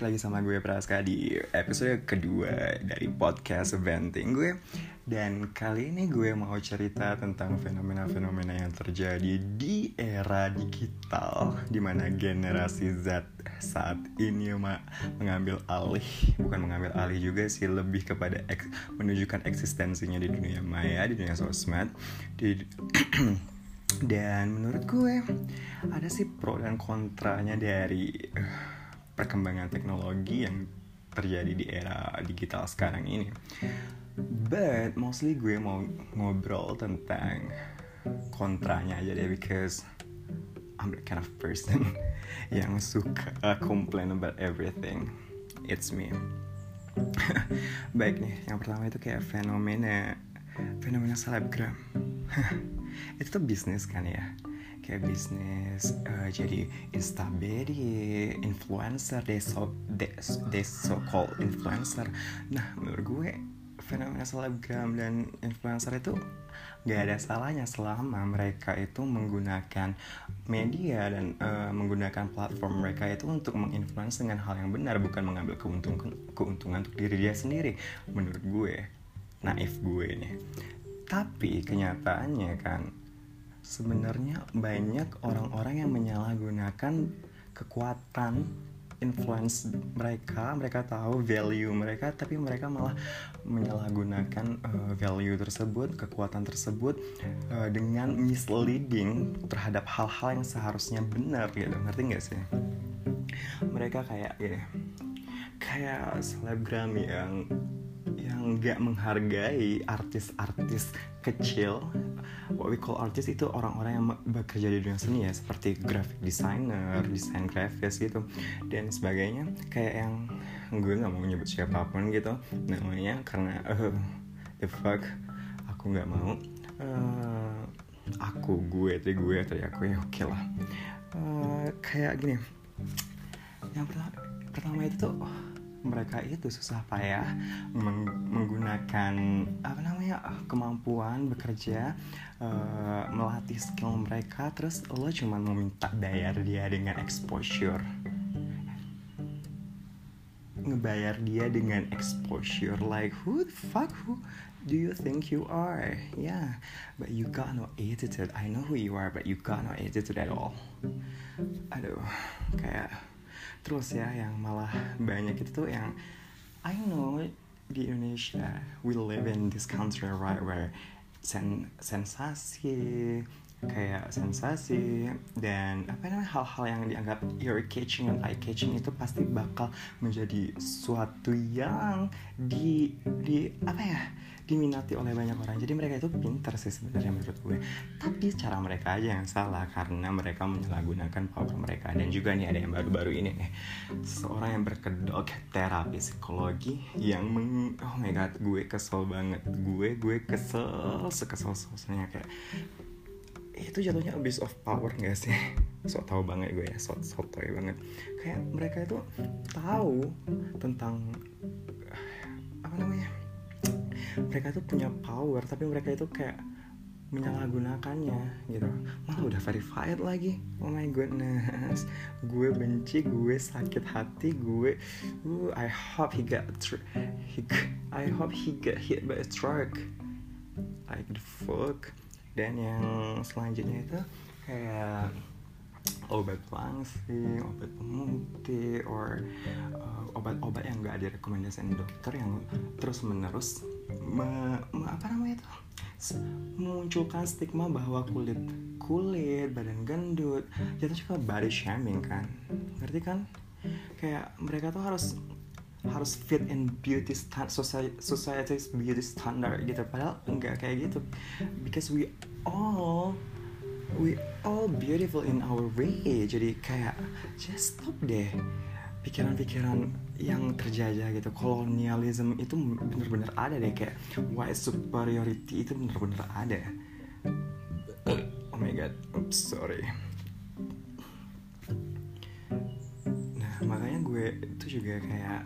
balik lagi sama gue Praska di episode kedua dari podcast Venting gue. Dan kali ini gue mau cerita tentang fenomena-fenomena yang terjadi di era digital Di mana generasi Z saat ini mak mengambil alih Bukan mengambil alih juga sih, lebih kepada eks, menunjukkan eksistensinya di dunia maya, di dunia sosmed di, Dan menurut gue ada sih pro dan kontranya dari uh, perkembangan teknologi yang terjadi di era digital sekarang ini. But mostly gue mau ngobrol tentang kontranya aja deh because I'm the kind of person yang suka complain about everything. It's me. Baik nih, yang pertama itu kayak fenomena fenomena selebgram. itu tuh bisnis kan ya kayak bisnis uh, jadi instability influencer they so they, they so called influencer. Nah menurut gue fenomena selebgram dan influencer itu gak ada salahnya selama mereka itu menggunakan media dan uh, menggunakan platform mereka itu untuk menginfluence dengan hal yang benar bukan mengambil keuntungan keuntungan untuk diri dia sendiri menurut gue. Naif gue nih. Tapi kenyataannya kan sebenarnya banyak orang-orang yang menyalahgunakan kekuatan influence mereka. Mereka tahu value mereka tapi mereka malah menyalahgunakan uh, value tersebut kekuatan tersebut uh, dengan misleading terhadap hal-hal yang seharusnya benar gitu. Ngerti nggak sih? Mereka kayak gini kayak selebgram yang nggak menghargai artis-artis kecil. What we call artist itu orang-orang yang bekerja di dunia seni ya seperti graphic designer, desain grafis gitu dan sebagainya. Kayak yang gue nggak mau nyebut siapa pun gitu namanya karena uh, the fuck aku nggak mau. Uh, aku gue tadi gue tadi aku ya oke okay lah. Uh, kayak gini. Yang pertama pertama itu tuh mereka itu susah payah meng menggunakan apa namanya kemampuan bekerja uh, melatih skill mereka. Terus lo cuma meminta bayar dia dengan exposure. Ngebayar dia dengan exposure. Like who the fuck who do you think you are? Yeah but you got no attitude. I know who you are but you got no attitude at all. Aduh kayak terus ya yang malah banyak itu yang I know di Indonesia we live in this country right where sen sensasi kayak sensasi dan apa namanya hal-hal yang dianggap ear catching dan eye catching itu pasti bakal menjadi suatu yang di di apa ya diminati oleh banyak orang. Jadi mereka itu pintar sih sebenarnya menurut gue. Tapi cara mereka aja yang salah karena mereka menyalahgunakan power mereka. Dan juga nih ada yang baru-baru ini nih. Seorang yang berkedok terapi psikologi yang meng oh my god gue kesel banget. Gue gue kesel sekesel keselnya kayak itu jatuhnya abuse of power gak sih? So tau banget gue ya so sotoy banget. Kayak mereka itu tahu tentang mereka tuh punya power tapi mereka itu kayak menyalahgunakannya gitu. Malah udah verified lagi. Oh my goodness. Gue benci gue sakit hati gue uh, I hope he got he, I hope he get hit by a truck. Like the fuck. Dan yang selanjutnya itu kayak obat langsing, obat pemutih, or uh, obat-obat yang gak direkomendasikan dokter yang terus menerus me, me, apa namanya itu? Memunculkan stigma bahwa kulit kulit badan gendut itu juga body shaming kan? Ngerti kan? Kayak mereka tuh harus harus fit in beauty stand society society's beauty standard gitu. Padahal enggak kayak gitu. Because we all we all beautiful in our way. Jadi kayak just stop deh pikiran-pikiran yang terjajah gitu. Kolonialisme itu bener-bener ada deh kayak white superiority itu bener-bener ada. Oh my god oops sorry. Nah makanya gue itu juga kayak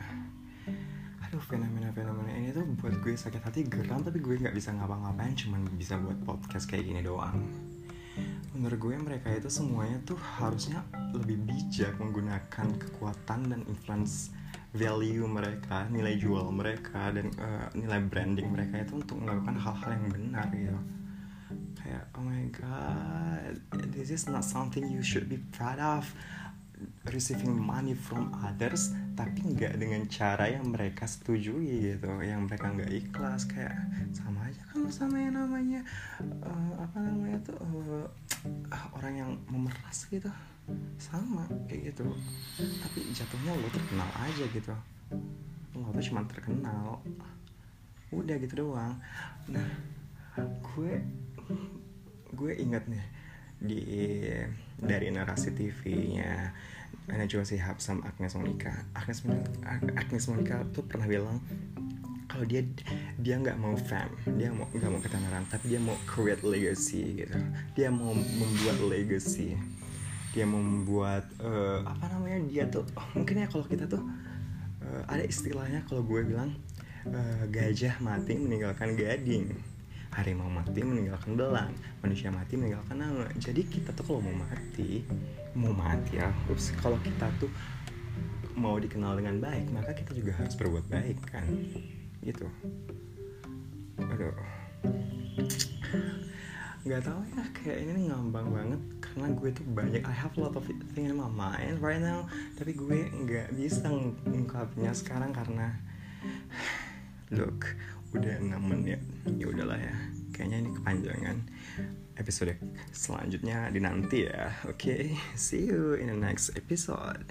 aduh fenomena-fenomena ini tuh buat gue sakit hati geram tapi gue nggak bisa ngapa-ngapain cuman bisa buat podcast kayak gini doang menurut gue mereka itu semuanya tuh harusnya lebih bijak menggunakan kekuatan dan influence value mereka nilai jual mereka dan uh, nilai branding mereka itu untuk melakukan hal-hal yang benar gitu. Kayak oh my god this is not something you should be proud of receiving money from others tapi nggak dengan cara yang mereka setujui gitu. Yang mereka nggak ikhlas kayak sama aja kan sama yang namanya uh, apa namanya tuh uh, orang yang memeras gitu. Sama kayak gitu. Tapi jatuhnya lo terkenal aja gitu. Lo tuh cuma terkenal. Udah gitu doang. Nah gue gue inget nih di dari narasi TV-nya Najwa Shihab sama Agnes Monica. Agnes Agnes Monica tuh pernah bilang kalau dia dia nggak mau fam dia mau nggak mau ketenaran tapi dia mau create legacy gitu. Dia mau membuat legacy. Dia mau membuat uh, apa namanya dia tuh oh, mungkin ya kalau kita tuh uh, ada istilahnya kalau gue bilang uh, gajah mati meninggalkan gading harimau mati meninggalkan belang. Manusia mati meninggalkan nama. Jadi kita tuh kalau mau mati mau mati ya terus kalau kita tuh mau dikenal dengan baik maka kita juga harus berbuat baik kan? Gitu. Aduh. Nggak tahu ya kayak ini ngambang banget. Karena gue tuh banyak I have a lot of thing in my mind right now. Tapi gue nggak bisa ngungkapnya sekarang karena look udah 6 menit. Ya udahlah ya. Kayaknya ini kepanjangan episode selanjutnya dinanti ya. Oke okay? see you in the next episode